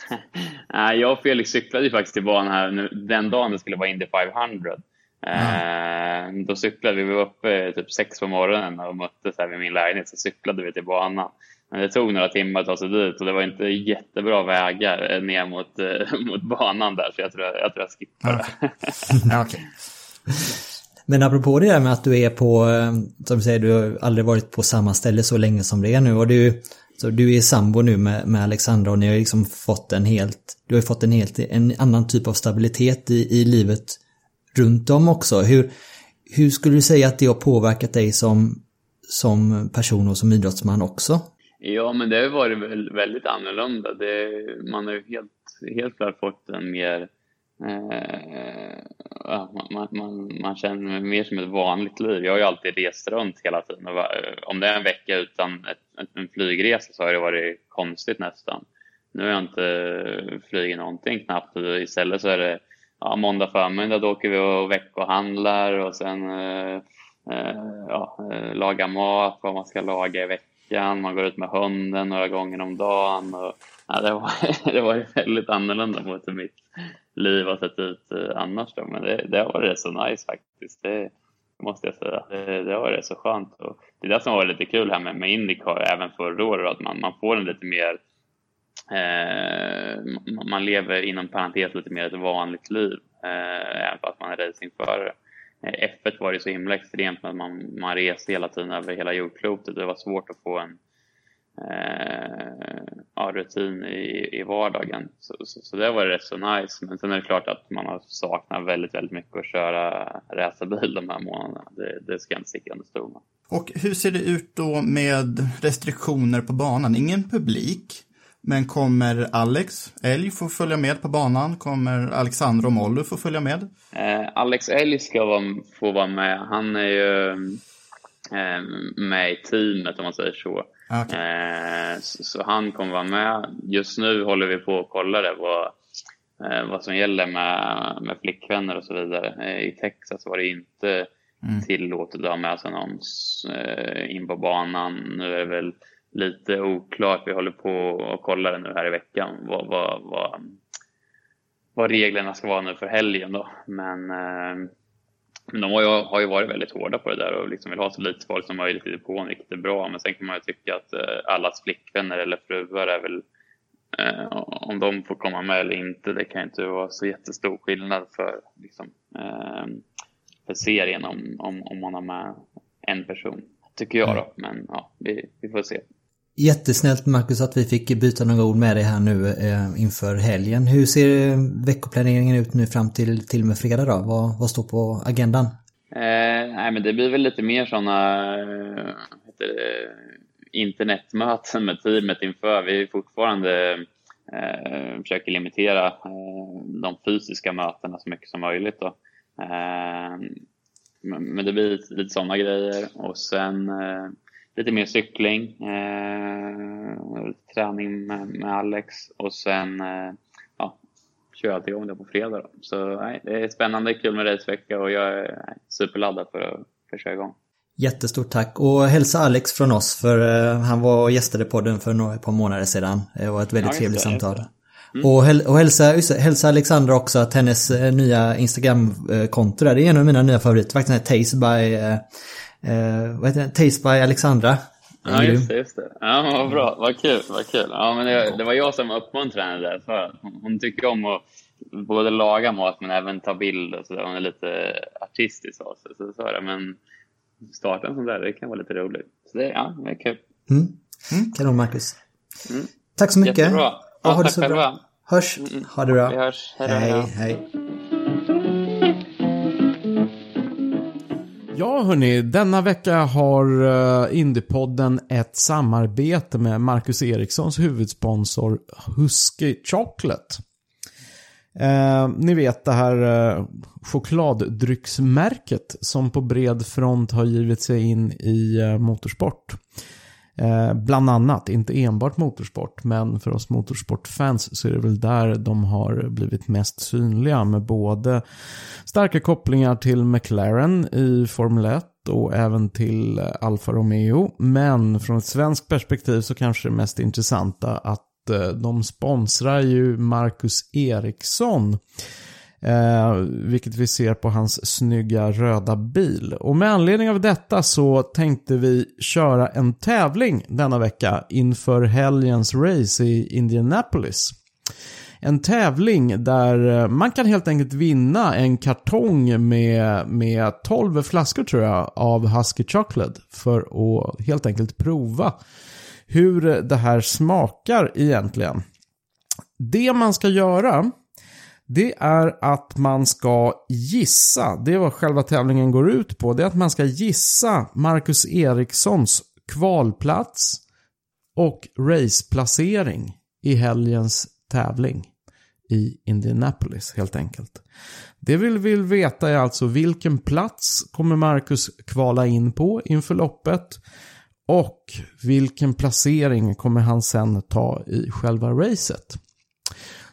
(laughs) Nej, jag och Felix cyklade ju faktiskt till banan här nu, den dagen det skulle vara Indy 500. Mm. då cyklade vi, vi var uppe typ sex på morgonen och möttes här vid min lägenhet, så cyklade vi till banan. Men det tog några timmar att ta sig dit och det var inte jättebra vägar ner mot, eh, (laughs) mot banan där, så jag tror jag, jag, tror jag skippar okay. (laughs) okay. Men apropå det där med att du är på, eh, som du säger, du har aldrig varit på samma ställe så länge som det är nu och du, så du är sambo nu med, med Alexandra och ni har liksom fått en helt, du har fått en helt, en annan typ av stabilitet i, i livet runt om också. Hur, hur skulle du säga att det har påverkat dig som, som person och som idrottsman också? Ja, men det har varit väldigt annorlunda. Det, man har ju helt, helt klart fått en mer... Eh, man, man, man, känner mer som ett vanligt liv. Jag har ju alltid rest runt hela tiden. Om det är en vecka utan ett, en flygresa så har det varit konstigt nästan. Nu har jag inte flugit någonting knappt. Istället så är det ja, måndag förmiddag då åker vi och veckohandlar och sen eh, eh ja, eh, lagar mat, vad man ska laga i veckan. Man går ut med hunden några gånger om dagen. Och, ja, det, var, (laughs) det var väldigt annorlunda mot hur mitt liv har sett ut eh, annars. Då. Men det, det har varit rätt så nice faktiskt. Det måste jag säga. Det, det har varit rätt så skönt. Och det är det som har varit lite kul här med, med Indycar även förra året. Att man, man får en lite mer Eh, man lever inom parentes lite mer ett vanligt liv, eh, även fast man är racingförare. Eh, F1 var det så himla extremt att man, man reste hela tiden över hela jordklotet. Det var svårt att få en eh, ja, rutin i, i vardagen. Så, så, så, det var rätt så nice. Men sen är det klart att man har saknat väldigt, väldigt mycket att köra racerbil de här månaderna. Det, det ska jag inte sticka under stol med. Och hur ser det ut då med restriktioner på banan? Ingen publik, men kommer Alex Elg få följa med på banan? Kommer Alexandra och Molly få följa med? Eh, Alex Elg ska vara, få vara med. Han är ju eh, med i teamet om man säger så. Okay. Eh, så. så. han kommer vara med. Just nu håller vi på att kolla det, vad, eh, vad som gäller med, med flickvänner och så vidare. Eh, I Texas var det inte mm. tillåtet att ha med sig någon eh, in på banan. Nu är det väl lite oklart. Vi håller på att kolla det nu här i veckan. Vad, vad, vad, vad reglerna ska vara nu för helgen då. Men eh, de har ju, har ju varit väldigt hårda på det där och liksom vill ha så lite folk som möjligt i depån, vilket är bra. Men sen kan man ju tycka att eh, allas flickvänner eller fruar är väl eh, om de får komma med eller inte, det kan inte vara så jättestor skillnad för, liksom, eh, för serien om, om, om man har med en person. Tycker jag då, men ja, vi, vi får se. Jättesnällt Marcus att vi fick byta några ord med dig här nu eh, inför helgen. Hur ser eh, veckoplaneringen ut nu fram till, till och med fredag då? Vad, vad står på agendan? Eh, nej men det blir väl lite mer sådana eh, internetmöten med teamet inför. Vi fortfarande eh, försöker limitera eh, de fysiska mötena så mycket som möjligt. Då. Eh, men det blir lite, lite sådana grejer och sen eh, lite mer cykling, eh, träning med, med, Alex och sen eh, ja, kör jag igång det på fredag. Då. Så nej, det är spännande, kul med racevecka och jag är superladdad för att, för att köra igång. Jättestort tack och hälsa Alex från oss för uh, han var och gästade podden för några, ett par månader sedan. Det var ett väldigt ja, trevligt samtal. Mm. Och, häl och hälsa, hälsa Alexandra också att hennes nya Instagram-konto där, det är en av mina nya favoriter. Faktiskt den här Taste by eh, vad heter det? Taste by Alexandra. Ja, just det, just det. Ja, vad bra. Vad kul, vad kul. Ja, men det, det var jag som uppmuntrade henne där. För hon tycker om att både laga mat men även ta bild och sådär. Hon är lite artistisk av sig. Så, så är det. Men starta en sån där, det kan vara lite roligt. Så det, ja, det är kul. Mm. Mm. Kanon, Marcus. Mm. Tack så mycket. Jättebra. Ja, ha det så bra. Hörs. Mm. Ha det bra. Vi hörs. Hej, hej. hej. Ja, hörni, denna vecka har uh, Indiepodden ett samarbete med Marcus Erikssons huvudsponsor Husky Chocolate. Eh, ni vet det här eh, chokladdrycksmärket som på bred front har givit sig in i eh, motorsport. Eh, bland annat, inte enbart motorsport, men för oss motorsportfans så är det väl där de har blivit mest synliga med både starka kopplingar till McLaren i Formel 1 och även till Alfa Romeo. Men från ett svenskt perspektiv så kanske det mest intressanta att eh, de sponsrar ju Marcus Eriksson Eh, vilket vi ser på hans snygga röda bil. Och med anledning av detta så tänkte vi köra en tävling denna vecka inför helgens race i Indianapolis. En tävling där eh, man kan helt enkelt vinna en kartong med, med 12 flaskor tror jag av Husky Chocolate för att helt enkelt prova hur det här smakar egentligen. Det man ska göra det är att man ska gissa, det är vad själva tävlingen går ut på, det är att man ska gissa Marcus Erikssons kvalplats och raceplacering i helgens tävling i Indianapolis helt enkelt. Det vi vill veta är alltså vilken plats kommer Marcus kvala in på inför loppet och vilken placering kommer han sen ta i själva racet.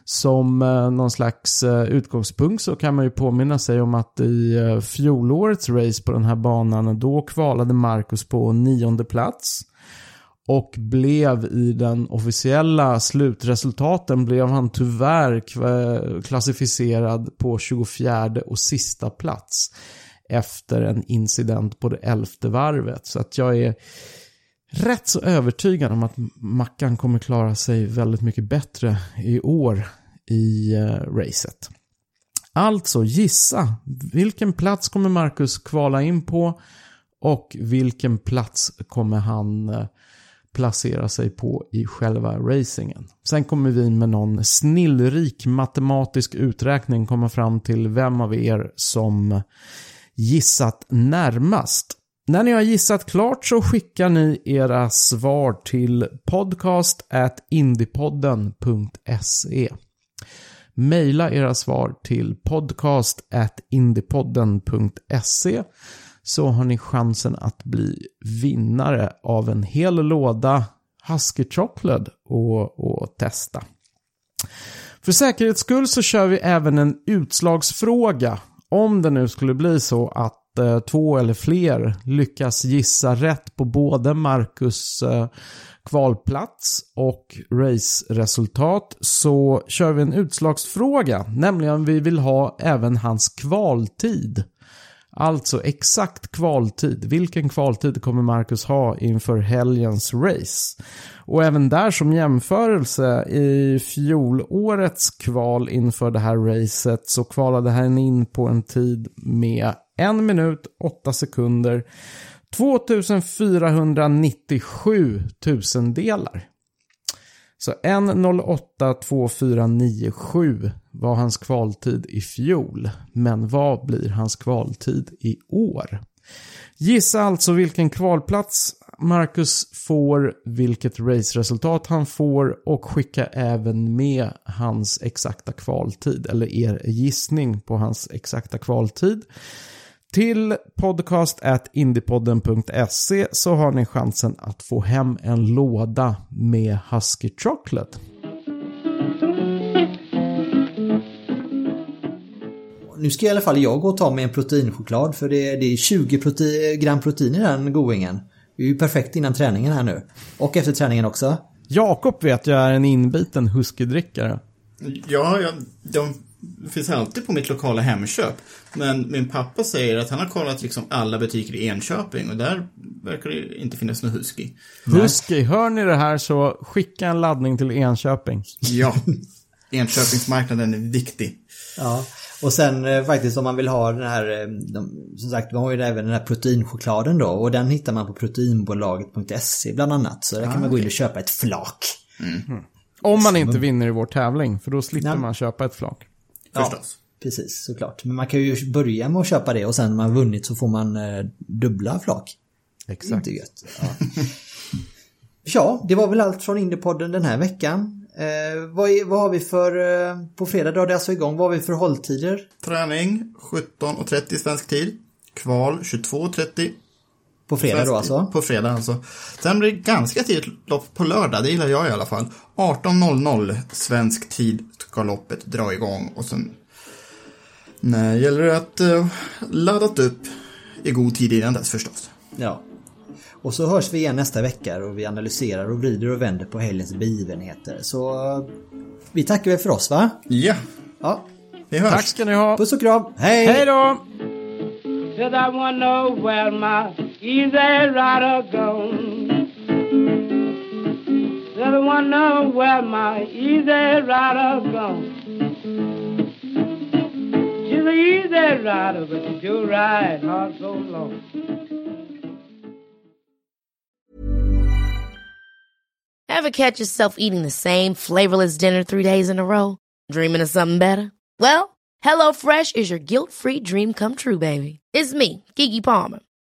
Som eh, någon slags eh, utgångspunkt så kan man ju påminna sig om att i eh, fjolårets race på den här banan då kvalade Marcus på nionde plats. Och blev i den officiella slutresultaten blev han tyvärr klassificerad på 24 och sista plats. Efter en incident på det elfte varvet. Så att jag är rätt så övertygad om att Mackan kommer klara sig väldigt mycket bättre i år i eh, racet. Alltså gissa, vilken plats kommer Marcus kvala in på och vilken plats kommer han eh, placera sig på i själva racingen. Sen kommer vi med någon snillrik matematisk uträkning komma fram till vem av er som gissat närmast. När ni har gissat klart så skickar ni era svar till podcast indiepodden.se. Maila era svar till podcast indiepodden.se så har ni chansen att bli vinnare av en hel låda Husky Chocolate och, och testa. För säkerhets skull så kör vi även en utslagsfråga. Om det nu skulle bli så att eh, två eller fler lyckas gissa rätt på både Marcus eh, kvalplats och raceresultat så kör vi en utslagsfråga. Nämligen vi vill ha även hans kvaltid. Alltså exakt kvaltid. Vilken kvaltid kommer Marcus ha inför helgens race? Och även där som jämförelse i fjolårets kval inför det här racet så kvalade han in på en tid med en minut, åtta sekunder, 2497 tusendelar. Så 1.08.2497 var hans kvaltid i fjol. Men vad blir hans kvaltid i år? Gissa alltså vilken kvalplats Marcus får, vilket raceresultat han får och skicka även med hans exakta kvaltid, eller er gissning på hans exakta kvaltid. Till podcast indiepodden.se så har ni chansen att få hem en låda med Husky Chocolate. Nu ska i alla fall jag gå och ta mig en proteinchoklad för det är, det är 20 prote gram protein i den godingen. Det är ju perfekt innan träningen här nu. Och efter träningen också. Jakob vet jag är en inbiten huskydrickare. Ja, ja de finns alltid på mitt lokala Hemköp. Men min pappa säger att han har kollat liksom alla butiker i Enköping och där verkar det inte finnas någon Husky. Husky, hör ni det här så skicka en laddning till Enköping. Ja, Enköpingsmarknaden är viktig. Ja, och sen eh, faktiskt om man vill ha den här, eh, de, som sagt, vi har ju även den här proteinchokladen då och den hittar man på proteinbolaget.se bland annat. Så där kan Ah, man gå in och köpa ett flak. Mm. Om man inte vinner i vår tävling, för då slipper Nej. man köpa ett flak. Ja, precis, såklart. Men man kan ju börja med att köpa det och sen när man har vunnit så får man eh, dubbla flak. Exakt. Inte gött. Ja. (laughs) ja, det var väl allt från Indiepodden den här veckan. Eh, vad, är, vad har vi för, eh, på fredag drar det alltså igång, vad har vi för hålltider? Träning 17.30 svensk tid. Kval 22.30. På fredag då alltså? På fredag alltså. Sen blir det ganska tidigt lopp på lördag, det gillar jag i alla fall. 18.00 svensk tid ska loppet dra igång och sen nej, gäller det att uh, laddat upp i god tid innan dess förstås. Ja. Och så hörs vi igen nästa vecka och vi analyserar och vrider och vänder på helgens begivenheter. Så eh, vi tackar väl för oss va? Ja. Ja. Vi hörs. Tack ska ni ha. Puss och kram. Hej! Hej då! My easy rider gone. Wanna know where my easy rider gone. She's an easy rider, but she do ride hard so long. Ever catch yourself eating the same flavorless dinner three days in a row? Dreaming of something better? Well, HelloFresh is your guilt-free dream come true, baby. It's me, Kiki Palmer.